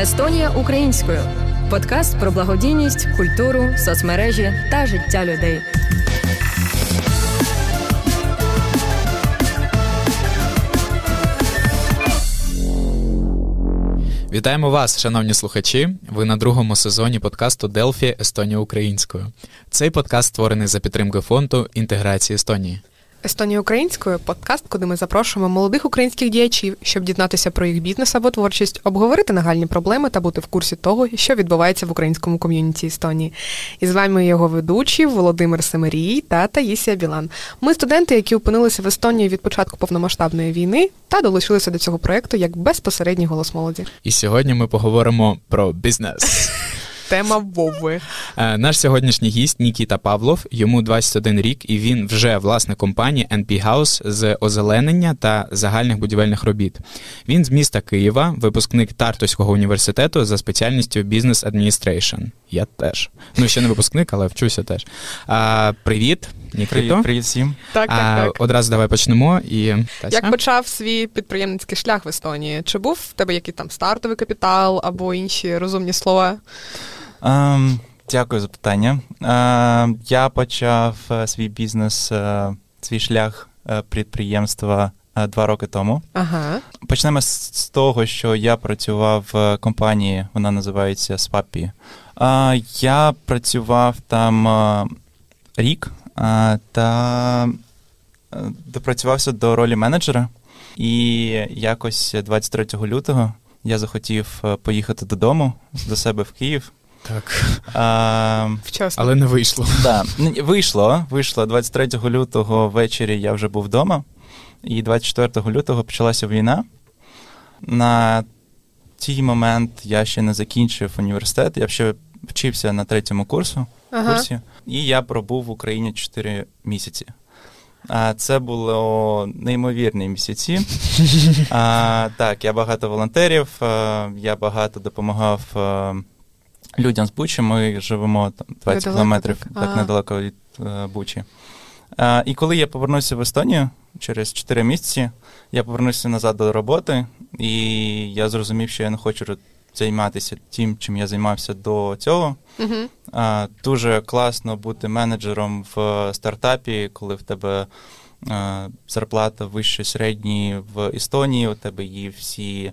Естонія українською. Подкаст про благодійність, культуру, соцмережі та життя людей. Вітаємо вас, шановні слухачі. Ви на другому сезоні подкасту Делфі Естонія українською. Цей подкаст створений за підтримки фонду інтеграції Естонії. Естонія українською подкаст, куди ми запрошуємо молодих українських діячів, щоб дізнатися про їх бізнес або творчість, обговорити нагальні проблеми та бути в курсі того, що відбувається в українському ком'юніті Естонії. І з вами його ведучі Володимир Семерій та Таїсія Білан. Ми студенти, які опинилися в Естонії від початку повномасштабної війни та долучилися до цього проекту як безпосередній голос молоді. І сьогодні ми поговоримо про бізнес. Тема Вови. Е, наш сьогоднішній гість Нікіта Павлов. Йому 21 рік, і він вже власник компанії NP House з озеленення та загальних будівельних робіт. Він з міста Києва, випускник Тартуського університету за спеціальністю Business Administration. Я теж. Ну, ще не випускник, але вчуся теж. А, Привіт, Нікіто. Привіт, привіт всім. Так, так, А. Одразу давай почнемо. І Тася? Як почав свій підприємницький шлях в Естонії? Чи був в тебе який там стартовий капітал або інші розумні слова? Ем, дякую за питання. Ем, я почав е, свій бізнес, е, свій шлях е, підприємства два роки тому. Ага. Почнемо з, з того, що я працював в компанії, вона називається. Е, я працював там рік та допрацювався до ролі менеджера. І якось 23 лютого я захотів поїхати додому до себе в Київ. Так. А, Вчасно. Але не вийшло. да, вийшло. Вийшло 23 лютого ввечері я вже був вдома, і 24 лютого почалася війна. На той момент я ще не закінчив університет, я ще вчився на третьому курсу, Ага. курсі, і я пробув в Україні 4 місяці. А це було неймовірні місяці. А, так, я багато волонтерів, а, я багато допомагав а, людям з Бучі. Ми живемо там 20 Недалеко кілометрів так. так, недалеко від е, Бучі. А, і коли я повернувся в Естонію через 4 місяці, я повернувся назад до роботи, і я зрозумів, що я не хочу займатися тим, чим я займався до цього. А, Дуже класно бути менеджером в стартапі, коли в тебе зарплата вище середньої в Естонії, у тебе є всі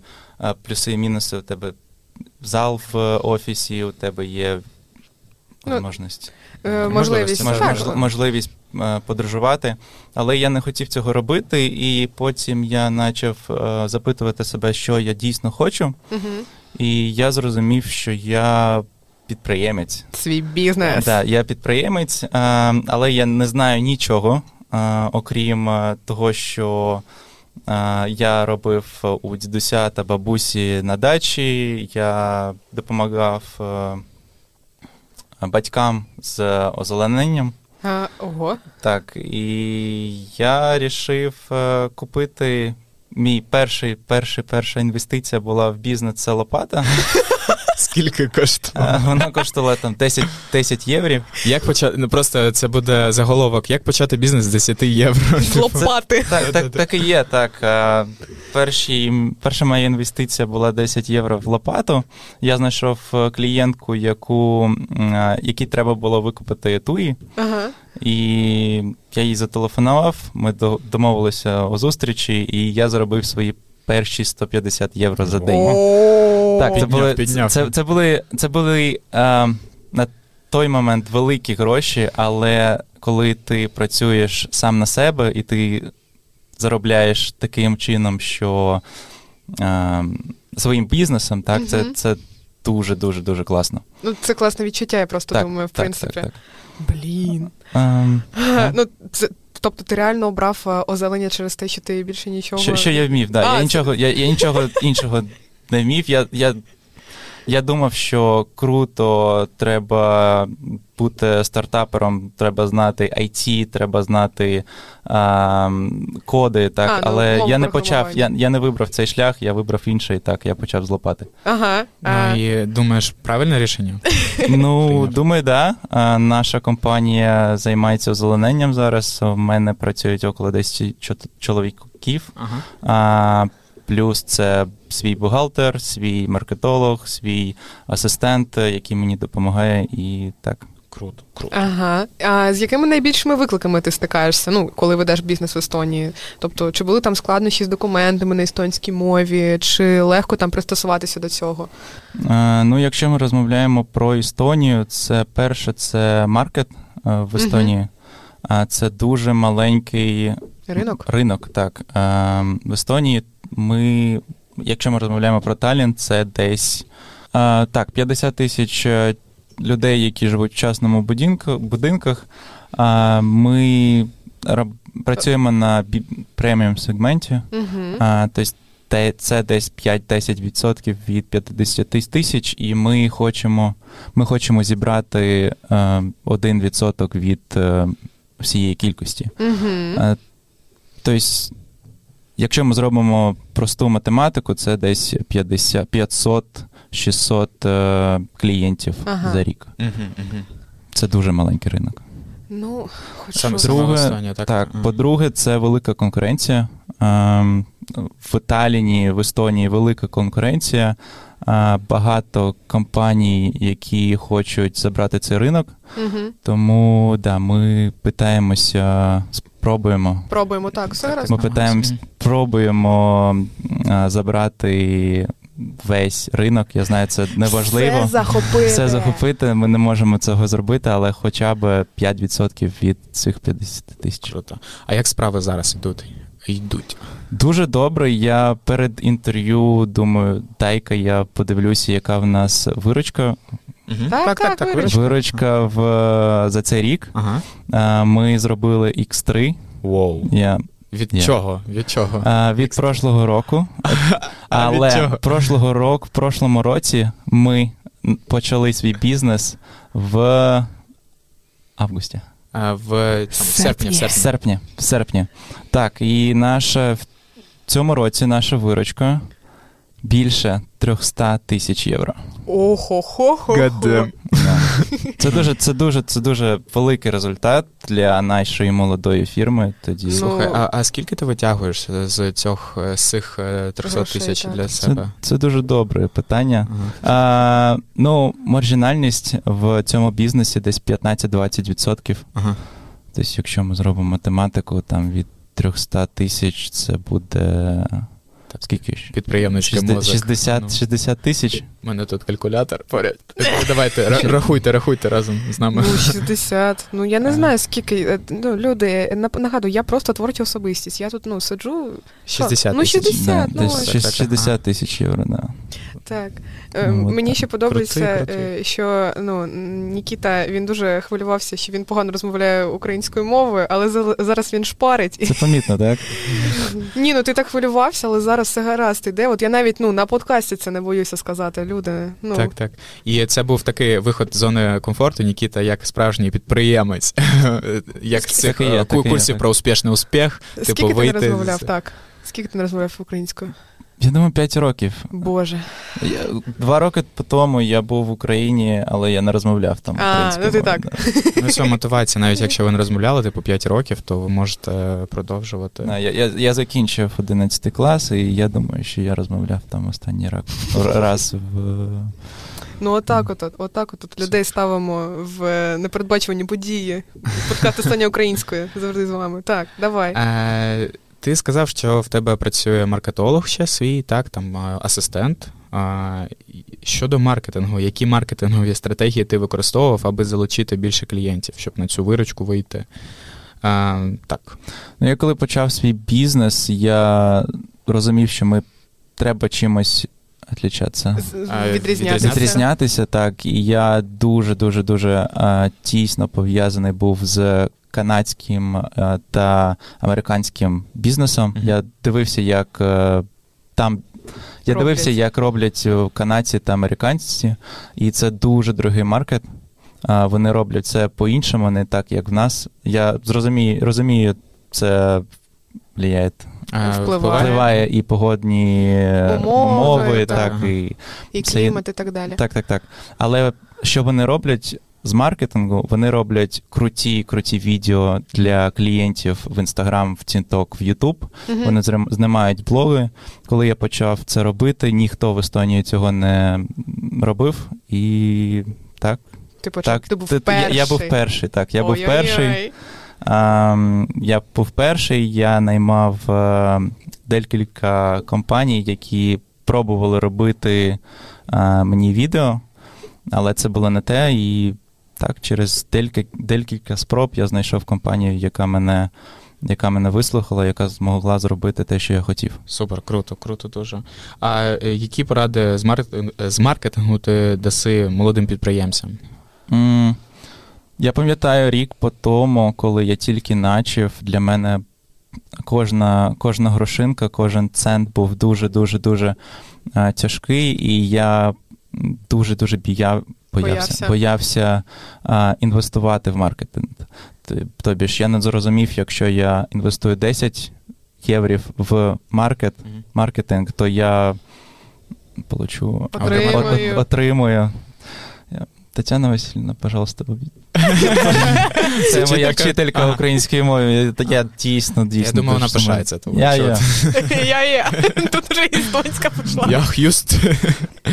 плюси і мінуси, у тебе зал в офісі, у тебе є Ну, можливість. Е, можливість. Можливість е, подорожувати, але я не хотів цього робити, і потім я почав е, запитувати себе, що я дійсно хочу, Угу. і я зрозумів, що я підприємець. Свій бізнес. Так, я підприємець, е, але я не знаю нічого, е, окрім е, того, що е, я робив у дідуся та бабусі на дачі. Я допомагав е, батькам з озелененням. А, ого. Так, і я вирішив е, купити. Мій перший, перший, перша інвестиція була в бізнес це лопата. Скільки коштує? Е, Вона коштувала там 10, 10 євро. Як почати? Ну просто це буде заголовок. Як почати бізнес з 10 євро? З лопати. Так, так, так і є. Так. Е, Перші, перша моя інвестиція була 10 євро в лопату. Я знайшов е, клієнтку, яку, якій треба було викупити туї. Ага. І я їй зателефонував, ми домовилися о зустрічі, і я заробив свої перші 150 євро за день. Так, це були, підняв. Це, це були, це були е, на той момент великі гроші, але коли ти працюєш сам на себе і ти заробляєш таким чином, що е, своїм бізнесом, так, це, це дуже, дуже, дуже класно. Ну, це класне відчуття, я просто Так, думаю, в так, принципі. так, так. Блін. Ем, Ну, це, тобто ти реально обрав е, озелення через те, що ти більше нічого. Що, що я вмів, да. А, я, це- нічого, я, я нічого іншого не вмів. Я, я, я думав, що круто, треба бути стартапером, треба знати IT, треба знати а, коди, так, А, ну, але я не почав, я, я не вибрав цей шлях, я вибрав інший, так, я почав з лопати. Ага. а, Ну і думаєш, правильне рішення? Ну, думаю, да. Наша компанія займається озелененням зараз. У мене працюють около 10 чоловіків. Ага. Плюс це свій бухгалтер, свій маркетолог, свій асистент, який мені допомагає, і так. Круто, круто. Ага. А з якими найбільшими викликами ти стикаєшся, ну, коли ведеш бізнес в Естонії? Тобто, чи були там складнощі з документами на естонській мові, чи легко там пристосуватися до цього? Е, ну, якщо ми розмовляємо про Естонію, це перше, це маркет е, в Естонії. А це дуже маленький Ринок? Ринок, так. Е, в Естонії ми, якщо ми розмовляємо про Талін, це десь е, так, 50 тисяч е, людей, які живуть в частному будинку, будинках. Е, ми працюємо на преміум сегменті. Е, тобто це десь 5-10% від 50 тисяч, і ми хочемо ми хочемо зібрати е, 1% від е, всієї кількості. Тобто, якщо ми зробимо просту математику, це десь 500-600 е, клієнтів ага. за рік. Угу, угу. Це дуже маленький ринок. Ну, хоч Саме. Друге, так? так, Ага. по-друге, це велика конкуренція. Ем, В Італії, в Естонії велика конкуренція. Е, Багато компаній, які хочуть забрати цей ринок. Угу. Тому да, ми питаємося, спробуємо. Пробуємо так, все гаразд. Ми питаємось, пробуємо забрати весь ринок. Я знаю, це неважливо. Все захопити. Все захопити. Ми не можемо цього зробити, але хоча б 5% від цих 50 тисяч. Круто. А як справи зараз йдуть? Йдуть. Дуже добре. Я перед інтерв'ю думаю, дай-ка я подивлюся, яка в нас виручка. Угу. Так, так, виручка. виручка. Виручка в за цей рік. Ага. А, Ми зробили X3. Воу. Я Від Є. чого? Від чого? А, від прошлого року. А від Але чого? прошлого року, в прошлому році ми почали свій бізнес в августі. А, в там, в серпні, в В серпні. серпні. В серпні. Так, і наша в цьому році наша виручка більше 300 тисяч євро. Охо-хо-хо. Це дуже, це дуже, це дуже великий результат для нашої молодої фірми. Тоді Ну, Слухай, а, а скільки ти витягуєш з цих, з цих е, 300 тисяч так. для це, себе? це дуже добре питання. Ага. А, ну, маржинальність в цьому бізнесі десь 15-20%. Ага. Тобто, якщо ми зробимо математику, там від 300 тисяч це буде. Скільки? ж? Підприємницький 60, мозок. 60, Ну, 60 тисяч? У мене тут калькулятор поряд. Давайте, ра- рахуйте, рахуйте разом з нами. Ну, 60. Ну, я не знаю, скільки. е, Ну, люди, нагадую, я просто творча особистість. Я тут ну, сиджу. 60 Ну, тисяч. 60. Ну, десь ось. так, так, 60 тисяч євро, да. Так. Ну, Мені так. ще подобається, Крутий, крутий. е, що ну, Нікіта він дуже хвилювався, що він погано розмовляє українською мовою, але за- зараз він шпарить. Це помітно, так? Ні, ну ти так хвилювався, але зараз все гаразд іде. От я навіть ну, на подкасті це не боюся сказати. Люди. Ну, Так, так. І це був такий виход з зони комфорту, Нікіта, як справжній підприємець. Як з цих е, курсів так. про успішний успіх. Скільки типу, ти не розмовляв? з- Так. Скільки ти не розмовляв українською? Я думаю, 5 років. Боже. Я, два роки по тому я був в Україні, але я не розмовляв там. А, ну ти так. Ну, це мотивація. Навіть якщо ви не розмовляли типу 5 років, то ви можете продовжувати. Я, я, я закінчив 11 клас, і я думаю, що я розмовляв там останній раз, раз в. Ну, отак, от, от, отак, от, от людей ставимо в непередбачувані події. Подкаст «Остання українською завжди з вами. Так, давай. Е, ти сказав, що в тебе працює маркетолог ще свій, так, там асистент. Щодо маркетингу, які маркетингові стратегії ти використовував, аби залучити більше клієнтів, щоб на цю виручку вийти? Так. Ну, я коли почав свій бізнес, я розумів, що ми треба чимось відлічатися. Відрізнятися. відрізнятися? Відрізнятися, так. І я дуже дуже дуже а, тісно пов'язаний був з канадським а, та американським бізнесом. Мгм. Я дивився, як е, там. Я Роблять. дивився, як роблять е, канадці та американці, і це дуже дорогий маркет. А, Вони роблять це по-іншому, не так, як в нас. Я зрозумію, розумію, це впливає, А, Впливає. впливає і погодні е, Умови, умови, так. так, і І Це- клімат, і так далі. так, так, так. Але що вони роблять, з маркетингу. Вони роблять круті, круті відео для клієнтів в Instagram, в TikTok, в YouTube. Мгм. Вони знімають блоги. Коли я почав це робити, ніхто в Естонії цього не робив. І так, Ти почав, так ти був т- т- перший. я, я був перший. Так, я був Ой-ой-ой. перший. А, я був перший, я наймав е, декілька компаній, які пробували робити е, мені відео, але це було не те. І так, через декілька, спроб я знайшов компанію, яка мене, яка мене вислухала, яка змогла зробити те, що я хотів. Супер, круто, круто дуже. А е, які поради з маркетингу, ти даси молодим підприємцям? М, Я пам'ятаю рік по тому, коли я тільки начав, для мене кожна, кожна грошинка, кожен цент був дуже-дуже дуже е, тяжкий, і я дуже-дуже боявся, Боявся. боявся е, інвестувати в маркетинг. Тобі ж я не зрозумів, якщо я інвестую 10 єврів в маркет, маркетинг, то я получу Отримую. от- от- отримую. Тетяна Васильівна, пожалуйста. Це моя вчителька? української мови. Я- дійсно, дійсно. Я думаю, вона пишається. Я, є. я. Я є. Тут вже естонська пішла. Я х'юст.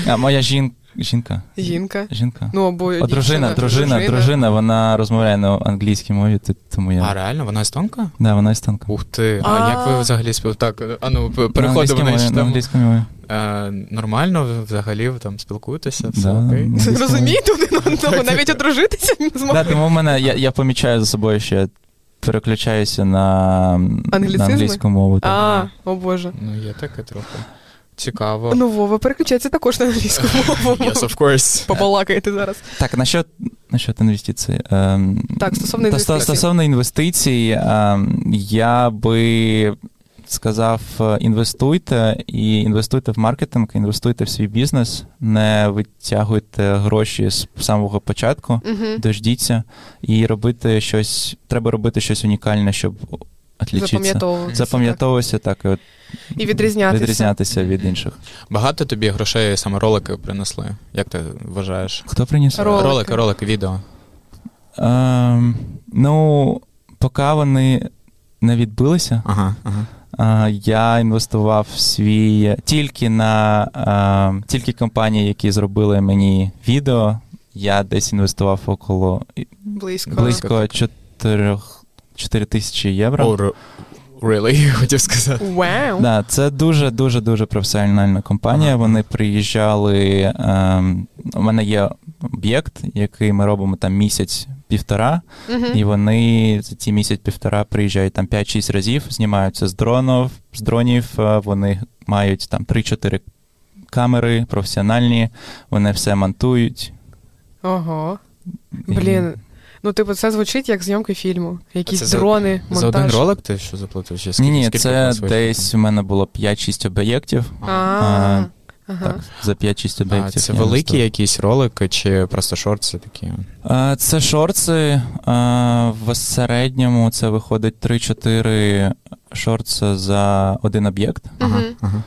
А моя жін... жінка. Жінка. Жінка. Ну, або О, дружина, дружина, дружина, вона розмовляє на англійській мові, тому я. А реально, вона естонка? Да, вона естонка. Ух ти. А А. як ви взагалі спів... Так, а ну переходимо на на англійській мові. Е, Нормально, взагалі ви там спілкуєтеся, все Да, окей. Розумієте один одного, навіть одружитися не Да, тому в мене я, я помічаю за собою, що я переключаюся на, на англійську мову. так. А, о боже. Ну, є таке трохи. Цікаво. Ну, Вова переключається також на англійську мову. Yes, of course. Побалакаєте зараз. Так, насчет, насчет інвестицій. Ем, Так, стосовно та- інвестицій. Стосовно інвестицій, ем, я би сказав, е, інвестуйте і інвестуйте в маркетинг, інвестуйте в свій бізнес, не витягуйте гроші з самого початку, Угу. дождіться і робити щось, треба робити щось унікальне, щоб. Запам'ятовуватися. Запам'ятовуватися так, і от І відрізнятися. відрізнятися від інших. Багато тобі грошей саме ролики принесли. Як ти вважаєш? Хто приніс? Ролики. Ролики, ролики, відео. Ем, ну, поки вони не відбилися, Ага, ага. а, я інвестував свій тільки на а, тільки компанії, які зробили мені відео. Я десь інвестував около Близько. близько 4, 4 тисячі євро. Oh, really, хотів сказати. Вау. Да, це дуже дуже дуже професіональна компанія. Ага. Вони приїжджали. Ем, у мене є об'єкт, який ми робимо там місяць-півтора. Мгм. І вони за ці місяць-півтора приїжджають там 5-6 разів, знімаються з дронів, з дронів. е, Вони мають там 3-4 камери професіональні, вони все монтують. Ого. І- Блін. Ну, типу, це звучить як зйомки фільму. Якісь це за- дрони, За один ролик ти що заплатив? Чи Ні, скільки- ні, скільки це десь у мене було 5-6 об'єктів. А, А, ага. Так, за 5-6 А, об'єктів. це великі якісь ролики, чи просто шорти такі? А, Це шорти. а, В середньому це виходить 3-4 шорти за один об'єкт. Ага, ага.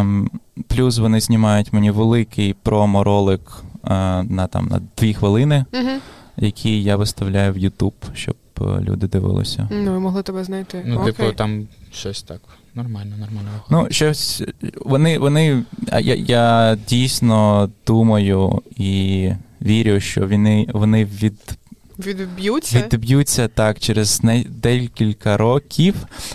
Ем, Плюс вони знімають мені великий промо-ролик е, на там на дві хвилини, Мгм. Який я виставляю в YouTube, щоб е, люди дивилися. Ну, ми могли тебе знайти. Ну, Окей. типу, там щось так. Нормально, нормально виходить. Ну, щось вони, вони а я, я дійсно думаю і вірю, що вони, вони від, Відб'ються. відб'ються так через не, декілька років,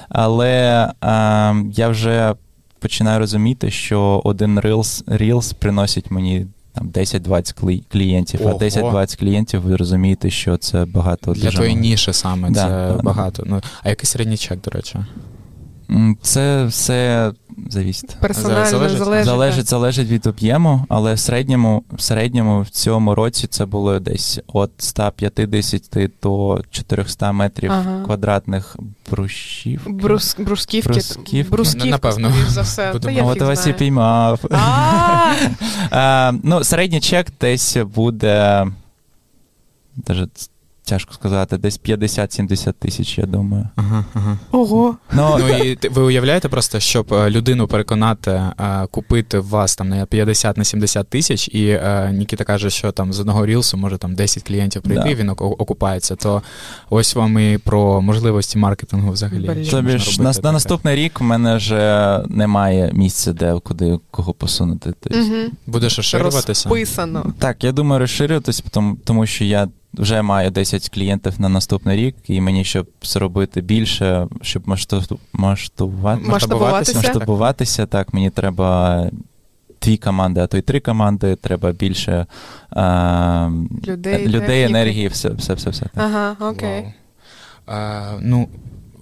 але ем, я вже починаю розуміти, що один Reels, Reels приносить мені там 10-20 клі- клієнтів, Ого. а 10-20 клієнтів ви розумієте, що це багато Для тої ніші саме Да, це да, да. багато. Ну, а який середній чек, до речі? Це все завісить. Персонально Залежить- залежить. Залежить, залежить від об'єму, але в середньому, в середньому в цьому році це було десь від 150 до 400 метрів Ага. квадратних брущів. Брус, брусківки. Брусківки. Брусківки, Ну, напевно. за все. Та я От вас і піймав. А, ну, середній чек десь буде даже тяжко сказати, десь 50-70 тисяч, я думаю. Ага, ага. Ого. Ну, Ну і ви уявляєте просто, щоб е, людину переконати е, купити вас там на 50 на 70 тисяч, і е, Нікіта каже, що там з одного рілсу може там 10 клієнтів прийти, Да. він оку- окупається. То ось вам і про можливості маркетингу взагалі. Тобі ж на, на наступний рік в мене вже немає місця, де куди кого посунути. Тобто, Угу. Будеш розширюватися? Розписано. Так, я думаю, розширюватись, тому, тому що я вже маю 10 клієнтів на наступний рік, і мені, щоб зробити більше, щоб масштаб- масштабувати, Масштабуватися. масштабуватися, так, мені треба дві команди, а то й три команди, треба більше а, Людей, людей енергії, все, все, все. все так. Ага, окей. Вау. А, ну,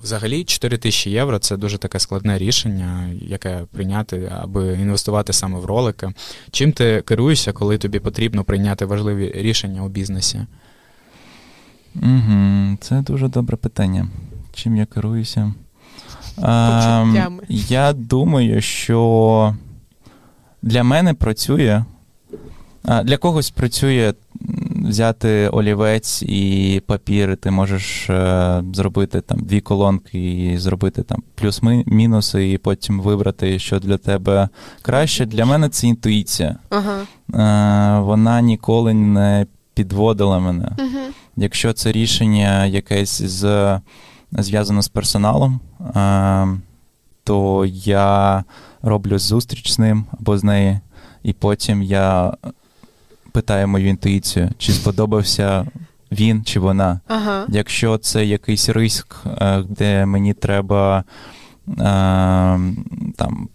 взагалі, 4 тисячі євро це дуже таке складне рішення, яке прийняти, аби інвестувати саме в ролики. Чим ти керуєшся, коли тобі потрібно прийняти важливі рішення у бізнесі? Угу, це дуже добре питання. Чим я керуюся? А, я думаю, що для мене працює. А, для когось працює взяти олівець і папір, і ти можеш е, зробити там дві колонки і зробити там плюс-мінуси, і потім вибрати, що для тебе краще. Для мене це інтуїція. Ага. Е, вона ніколи не підводила мене. Угу. Якщо це рішення якесь з, зв'язано з персоналом, е, то я роблю зустріч з ним або з нею, і потім я питаю мою інтуїцію, чи сподобався він чи вона. Ага. Якщо це якийсь риск, е, де мені треба е, там,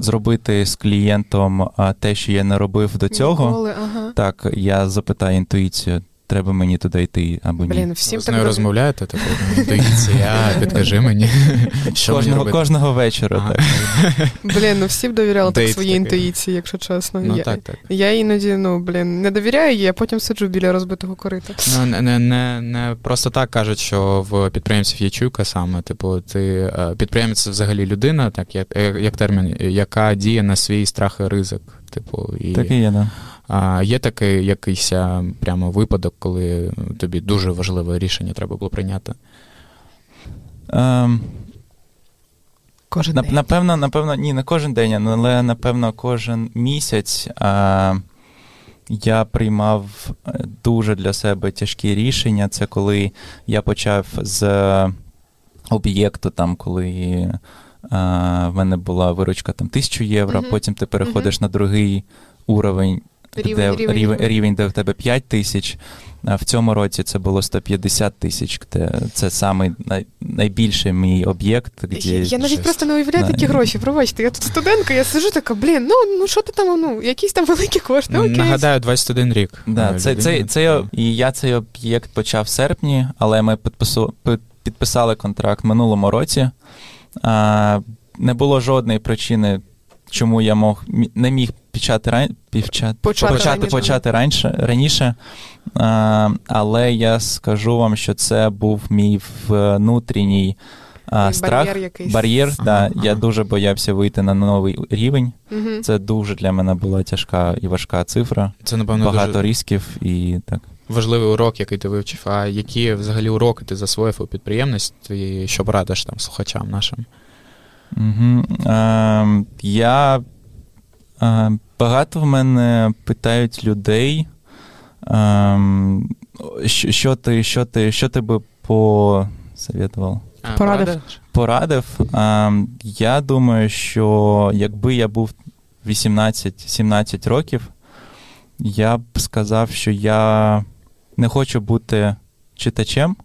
зробити з клієнтом те, що я не робив до цього. Ніколи, ага. Так, я запитаю інтуїцію, треба мені туди йти або ні. Блін, всім Ви з так нею добре. розмовляєте, типу, інтуїція, підкажи мені, що кожного, робити. кожного вечора. Ага. Так. Блін, ну всі б довіряли так своїй такий. інтуїції, якщо чесно. Ну я, так, так. я іноді, ну, блін, не довіряю їй, а потім сиджу біля розбитого корита. Ну, не, не, не, не просто так кажуть, що в підприємців є чуйка саме. Типу, ти е, підприємець це взагалі людина, так як, е, як термін, яка діє на свій страх і ризик. Типу, і Так і є, да. А, є такий якийсь прямо випадок, коли тобі дуже важливе рішення треба було прийняти. Ем, Кожен нап- день. напевно, напевно, ні, не кожен день, але напевно кожен місяць е, я приймав е, дуже для себе тяжкі рішення. Це коли я почав з об'єкту, там, коли е, в мене була виручка там, 1000 євро, Мгм. потім ти переходиш на другий уровень. Рівень, де, рівень, рівень, де в тебе 5 тисяч. А в цьому році це було 150 тисяч. Де це самий най, найбільший мій об'єкт. Де Я, я навіть просто не уявляю Да. такі гроші. Пробачте, я тут студентка, я сижу така, блін, ну, ну що ти там, ну, якісь там великі кошти, Ну, окей. нагадаю, 21 рік. Да, е, це, це, це, і я цей об'єкт почав в серпні, але ми підпису, підписали контракт минулому році. А, не було жодної причини, чому я мог, не міг почати, ран, Почати почати, раніше. почати раніше, раніше. А, але я скажу вам, що це був мій внутрішній а, страх. бар'єр якийсь. Бар'єр, Ага, да, ага. я дуже боявся вийти на новий рівень. Мгм. Це дуже для мене була тяжка і важка цифра. Це, напевно, Багато дуже ризиків і так. важливий урок, який ти вивчив. А які взагалі уроки ти засвоїв у підприємництві, і що порадиш там слухачам нашим? Угу. Е, я е, багато в мене питають людей, е, що, що ти, що ти, що ти би посоветував? Порадив. Порадив. Е, я думаю, що якби я був 18-17 років, я б сказав, що я не хочу бути читачем,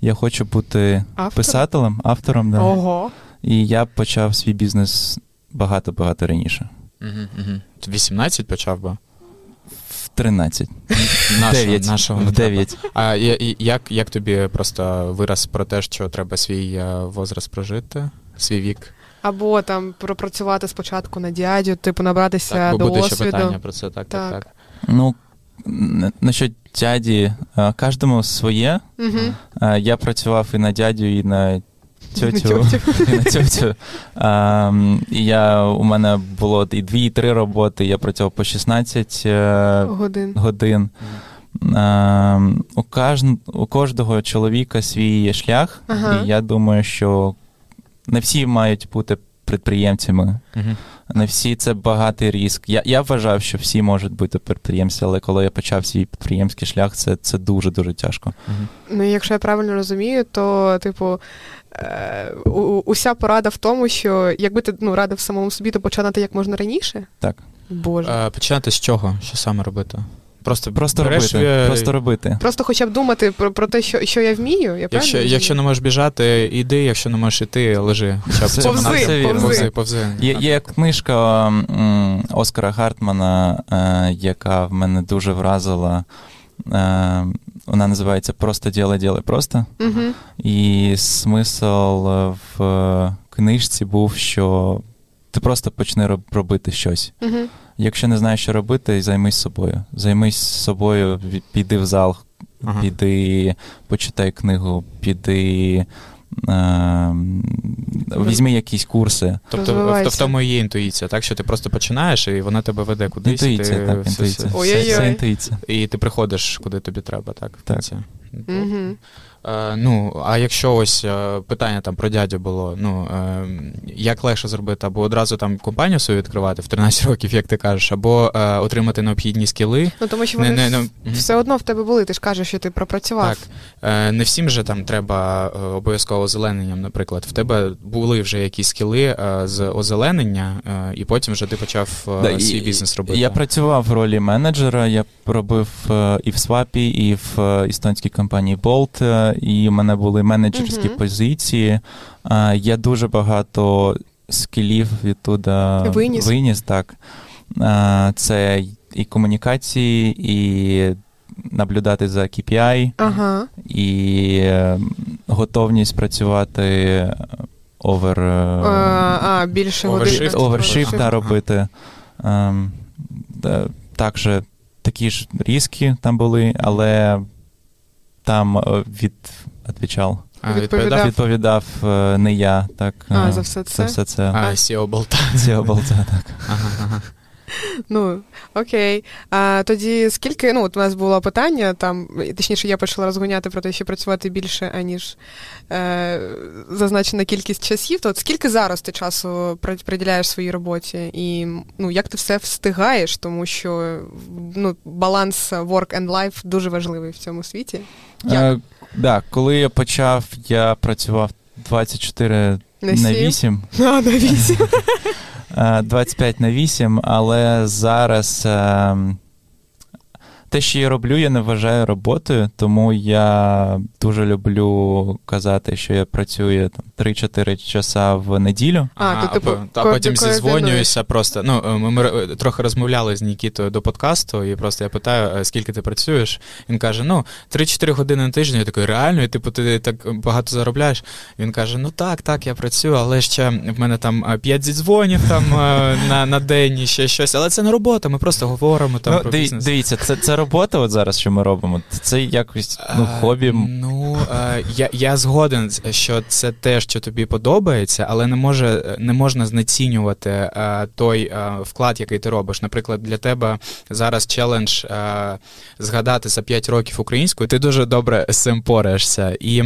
я хочу бути Автор? писателем, автором. Да. Ого. І я почав свій бізнес багато-багато раніше. Угу, угу. 18 почав би? В 13. Нашого, нашого В 9. А як, як тобі просто вираз про те, що треба свій е, возраст прожити, свій вік? Або там пропрацювати спочатку на дядю, типу набратися Так, бо буде ще питання про це. Так, так, Так. так. Ну, насчет дяді, е, кожному своє. Угу. Я працював і на дядю, і на тьотю. тьотю. І. Ем, І я, у мене було і дві, і три роботи. Я працював по 16 е, Годин. годин. Е, у, каж... у кожного чоловіка свій шлях, Ага. і я думаю, що не всі мають бути підприємцями. Мгм. Не всі це багатий риск. Я, я вважав, що всі можуть бути підприємці, але коли я почав свій підприємський шлях, це, це дуже-дуже тяжко. Мгм. Ну, якщо я правильно розумію, то, типу, е, уся порада в тому, що якби ти ну, радив самому собі, то починати як можна раніше. Так. Боже. Е, Починати з чого? Що саме робити? Просто, Просто береш, робити. е, Просто робити. Просто хоча б думати про, про те, що, що я вмію. Я Якщо, якщо не можеш біжати, іди, якщо не можеш іти, лежи. Хоча б Повзи, повзи. повзи, повзи. Є, є книжка м, Оскара Гартмана, е, яка в мене дуже вразила. Е, вона називається Просто діло, діло просто. Угу. І смисл е, в книжці був, що ти просто почни робити щось. Угу. Якщо не знаєш, що робити, займись собою. Займись собою, піди в зал, Ага. піди, почитай книгу, піди. Е, візьми якісь курси. Тобто в, тому і є інтуїція, так? Що ти просто починаєш, і вона тебе веде кудись. і Інтуїція, ти так, інтуїція. Це, інтуїція. І ти приходиш, куди тобі треба, так? в Так. кінці. Угу. Е, ну, а якщо ось е, питання там про дядю було, ну е, як легше зробити, або одразу там компанію свою відкривати в 13 років, як ти кажеш, або отримати необхідні скіли. Ну, тому що вони не, в- ну, мгм. все одно в тебе були, ти ж кажеш, що ти пропрацював. Так. Не всім же там треба обов'язково озелененням, наприклад. В тебе були вже якісь скіли з озеленення, і потім вже ти почав Да, і- свій бізнес робити. Я працював в ролі менеджера, я робив і в Свапі, і в естонській компанії Bolt, і в мене були менеджерські позиції. Е, Я дуже багато skill ів відтуда Виніс. виніс так. Е, Це і комунікації, і наблюдать за KPI, Ага. і е, готовність працювати over. А, а, більше overshift overshift. робити. Ем, да, також такі ж різки там були, але там е, від, відповідав, А, Відповідав. відповідав е, не я. Так, А, е, за все це? За все це. А, Сіо болта. Сіо болта, так. Ага, ага. Ну, окей. А тоді скільки, ну, от у нас було питання, там, точніше, я почала розгоняти про те, що працювати більше, аніж е, зазначена кількість часів, то от скільки зараз ти часу приділяєш своїй роботі? І ну, як ти все встигаєш, тому що ну, баланс work and life дуже важливий в цьому світі. Е, так, да, коли я почав, я працював 24 на 7. на 8. А, на 8. 25 на 8, але зараз е, те, що я роблю, я не вважаю роботою, тому я дуже люблю казати, що я працюю там 3-4 часа в неділю. А, Ага, то, типу, а потім зізвонююся просто. Ну, е, ми, ми трохи розмовляли з Нікітою до подкасту, і просто я питаю, е, скільки ти працюєш. Він каже: ну, 3-4 години на тиждень. Я такий, реально, і типу, ти так багато заробляєш. Він каже: Ну так, так, я працюю, але ще в мене там 5 зідзвонів там е, на, на день і ще щось. Але це не робота, ми просто говоримо там ну, про бізнес. дивіться, це, це робота от зараз, що ми робимо. Це якось ну, хобі. Ну, я, я згоден, що це те, що тобі подобається, але не може не можна знецінювати той вклад, який ти робиш. Наприклад, для тебе зараз челендж згадати за 5 років українською. Ти дуже добре з цим пораєшся. І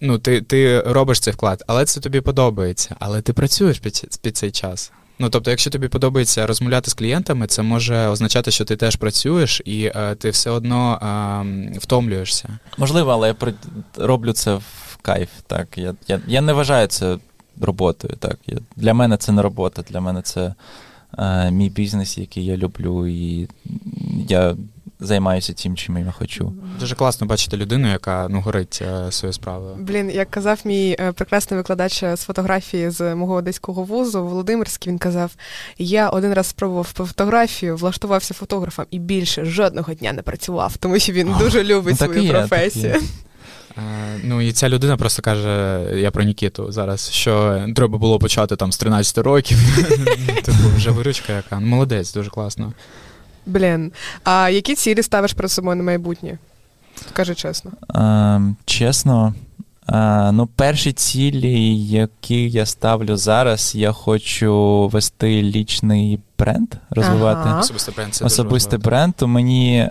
ну, ти, ти робиш цей вклад, але це тобі подобається. Але ти працюєш під, під цей час. Ну, тобто, якщо тобі подобається розмовляти з клієнтами, це може означати, що ти теж працюєш і е, ти все одно е, втомлюєшся. Можливо, але я при- роблю це в кайф. Так. Я, я, я не вважаю це роботою. Так. Я, для мене це не робота, для мене це е, мій бізнес, який я люблю, і я займаюся тим, чим я хочу. Дуже класно бачити людину, яка ну горить е, своєю справою. Блін, як казав мій е, прекрасний викладач з фотографії з мого одеського вузу Володимирський, він казав: я один раз спробував фотографію, влаштувався фотографом і більше жодного дня не працював, тому що він дуже любить Ну, так свою є, так професію. є. Е, ну і ця людина просто каже: я про Нікіту зараз, що треба було почати там з 13 років. Типу, вже виручка яка. Ну, молодець, дуже класно. Блін. А які цілі ставиш перед собою на майбутнє? Кажи чесно. Ем, чесно, е, ну, перші цілі, які я ставлю зараз, я хочу вести лічний бренд, розвивати. Ага. Особистий бренд це Особистий бренд, то мені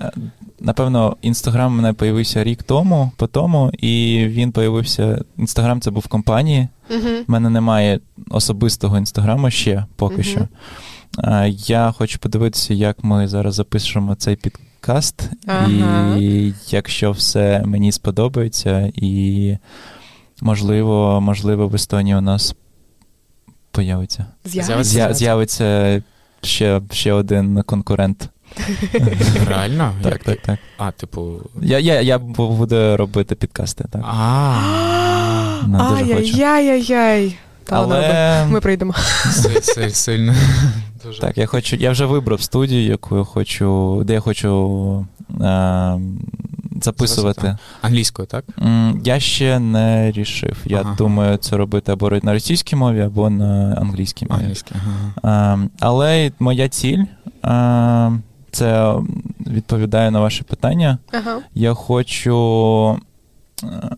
напевно, інстаграм мене появився рік тому, по тому, і він появився. Інстаграм це був в компанії. Угу. У мене немає особистого інстаграму ще поки Мгм. що. А, Я хочу подивитися, як ми зараз запишемо цей підкаст. Ага. І якщо все мені сподобається, і можливо, можливо, в Естонії у нас появиться. З'явиться. З'явиться ще, ще один конкурент. Реально? Так, Як- так, так. А, типу. Я, я, я буду робити підкасти, так. А, дуже хочу. Ай-яй-яй-яй. Та Але ми прийдемо. си- си- сильно. Дуже. так, я хочу. Я вже вибрав студію, яку я хочу, де я хочу е, записувати. Англійською, так? М, Я ще не рішив. Я Ага. думаю, це робити або на російській мові, або на англійській мові. Англійською. Ага. Е, але моя ціль е, це відповідаю на ваше питання. Ага. Я хочу. е,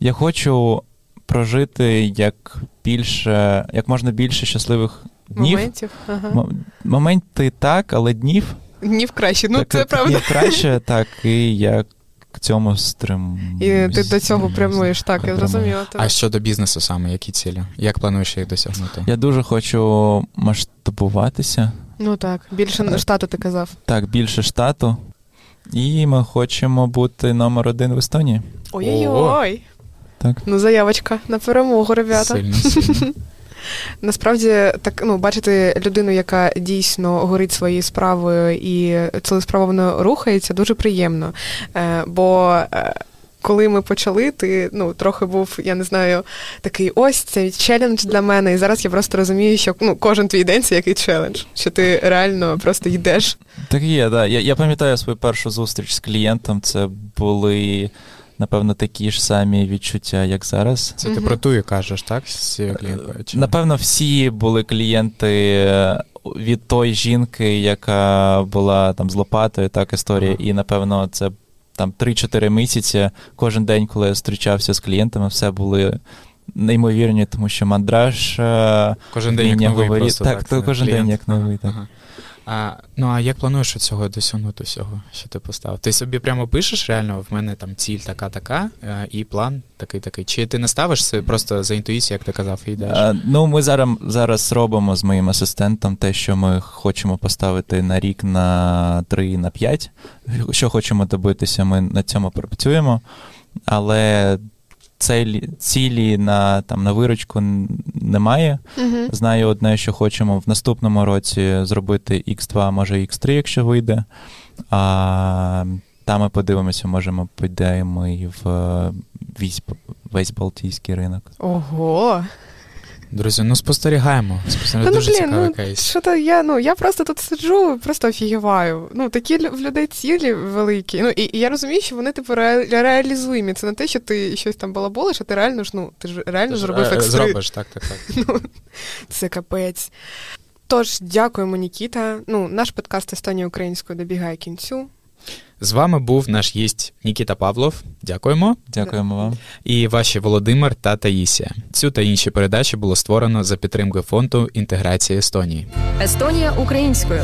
Я хочу прожити як більше, як можна більше щасливих днів. Моментів. Ага. Моменти так, але днів. Днів краще. Ну, так, це правда. днів краще, так, і я к цьому стрим. І ти до цього прямуєш, так, я зрозуміла. тебе. А щодо бізнесу саме, які цілі? Як плануєш їх досягнути? Я дуже хочу масштабуватися. Ну так, більше штату ти казав. Так, більше штату. І ми хочемо бути номер один в Естонії. Ой-ой-ой. Так. Ну, заявочка на перемогу, ребята. Сильно, сильно. Насправді, так ну бачити людину, яка дійсно горить своєю справою і цілеспробовано рухається, дуже приємно. Е, бо е, коли ми почали, ти ну трохи був, я не знаю, такий ось цей челендж для мене. І зараз я просто розумію, що ну кожен твій день це який челендж, що ти реально просто йдеш. Так є, да. Я, я пам'ятаю свою першу зустріч з клієнтом. Це були, напевно, такі ж самі відчуття, як зараз. Це ти про тую кажеш, так? Цією? Чи- Напевно, всі були клієнти е, від тої жінки, яка була там з лопатою, так, історія. Ага. І, напевно, це там 3-4 місяці. Кожен день, коли я зустрічався з клієнтами, все були неймовірні, тому що мандраж. е, Кожен день як новий просто, Так, так? то кожен клієнт. день як новий, так. Ага. А, ну, а як плануєш цього досягнути всього, що ти поставив? Ти собі прямо пишеш реально, в мене там ціль така-така, е, і план такий-такий. Чи ти не ставиш це просто за інтуїцією, як ти казав, і йдеш? Е, Ну, ми зараз, зараз робимо з моїм асистентом те, що ми хочемо поставити на рік, на 3, на 5. Що хочемо добитися, ми над цьому працюємо. Але цілі, цілі на, там, на виручку немає. Угу. Знаю одне, що хочемо в наступному році зробити X2, може X3, якщо вийде. А там ми подивимося, може ми підемо і в е, весь, весь Балтійський ринок. Ого. Друзі, ну спостерігаємо. Спостерігаємо. Ну Дуже блін, цікавий ну кейс. що то я ну я просто тут сиджу, просто офігіваю. Ну такі в людей цілі великі. Ну і, і я розумію, що вони типу ре- реалізуємі. Це не те, що ти щось там балаболиш, а ти реально ж ну ти ж реально Ти зробив е, екстри. Зробиш, так, так, так. Ну, це капець. Тож, дякуємо, Нікіта. Ну, наш подкаст Естонія українською добігає кінцю. З вами був наш гість Нікіта Павлов. Дякуємо. Дякуємо вам. І ваші Володимир та Таїсія. Цю та інші передачі було створено за підтримки фонду інтеграції Естонії. Естонія українською.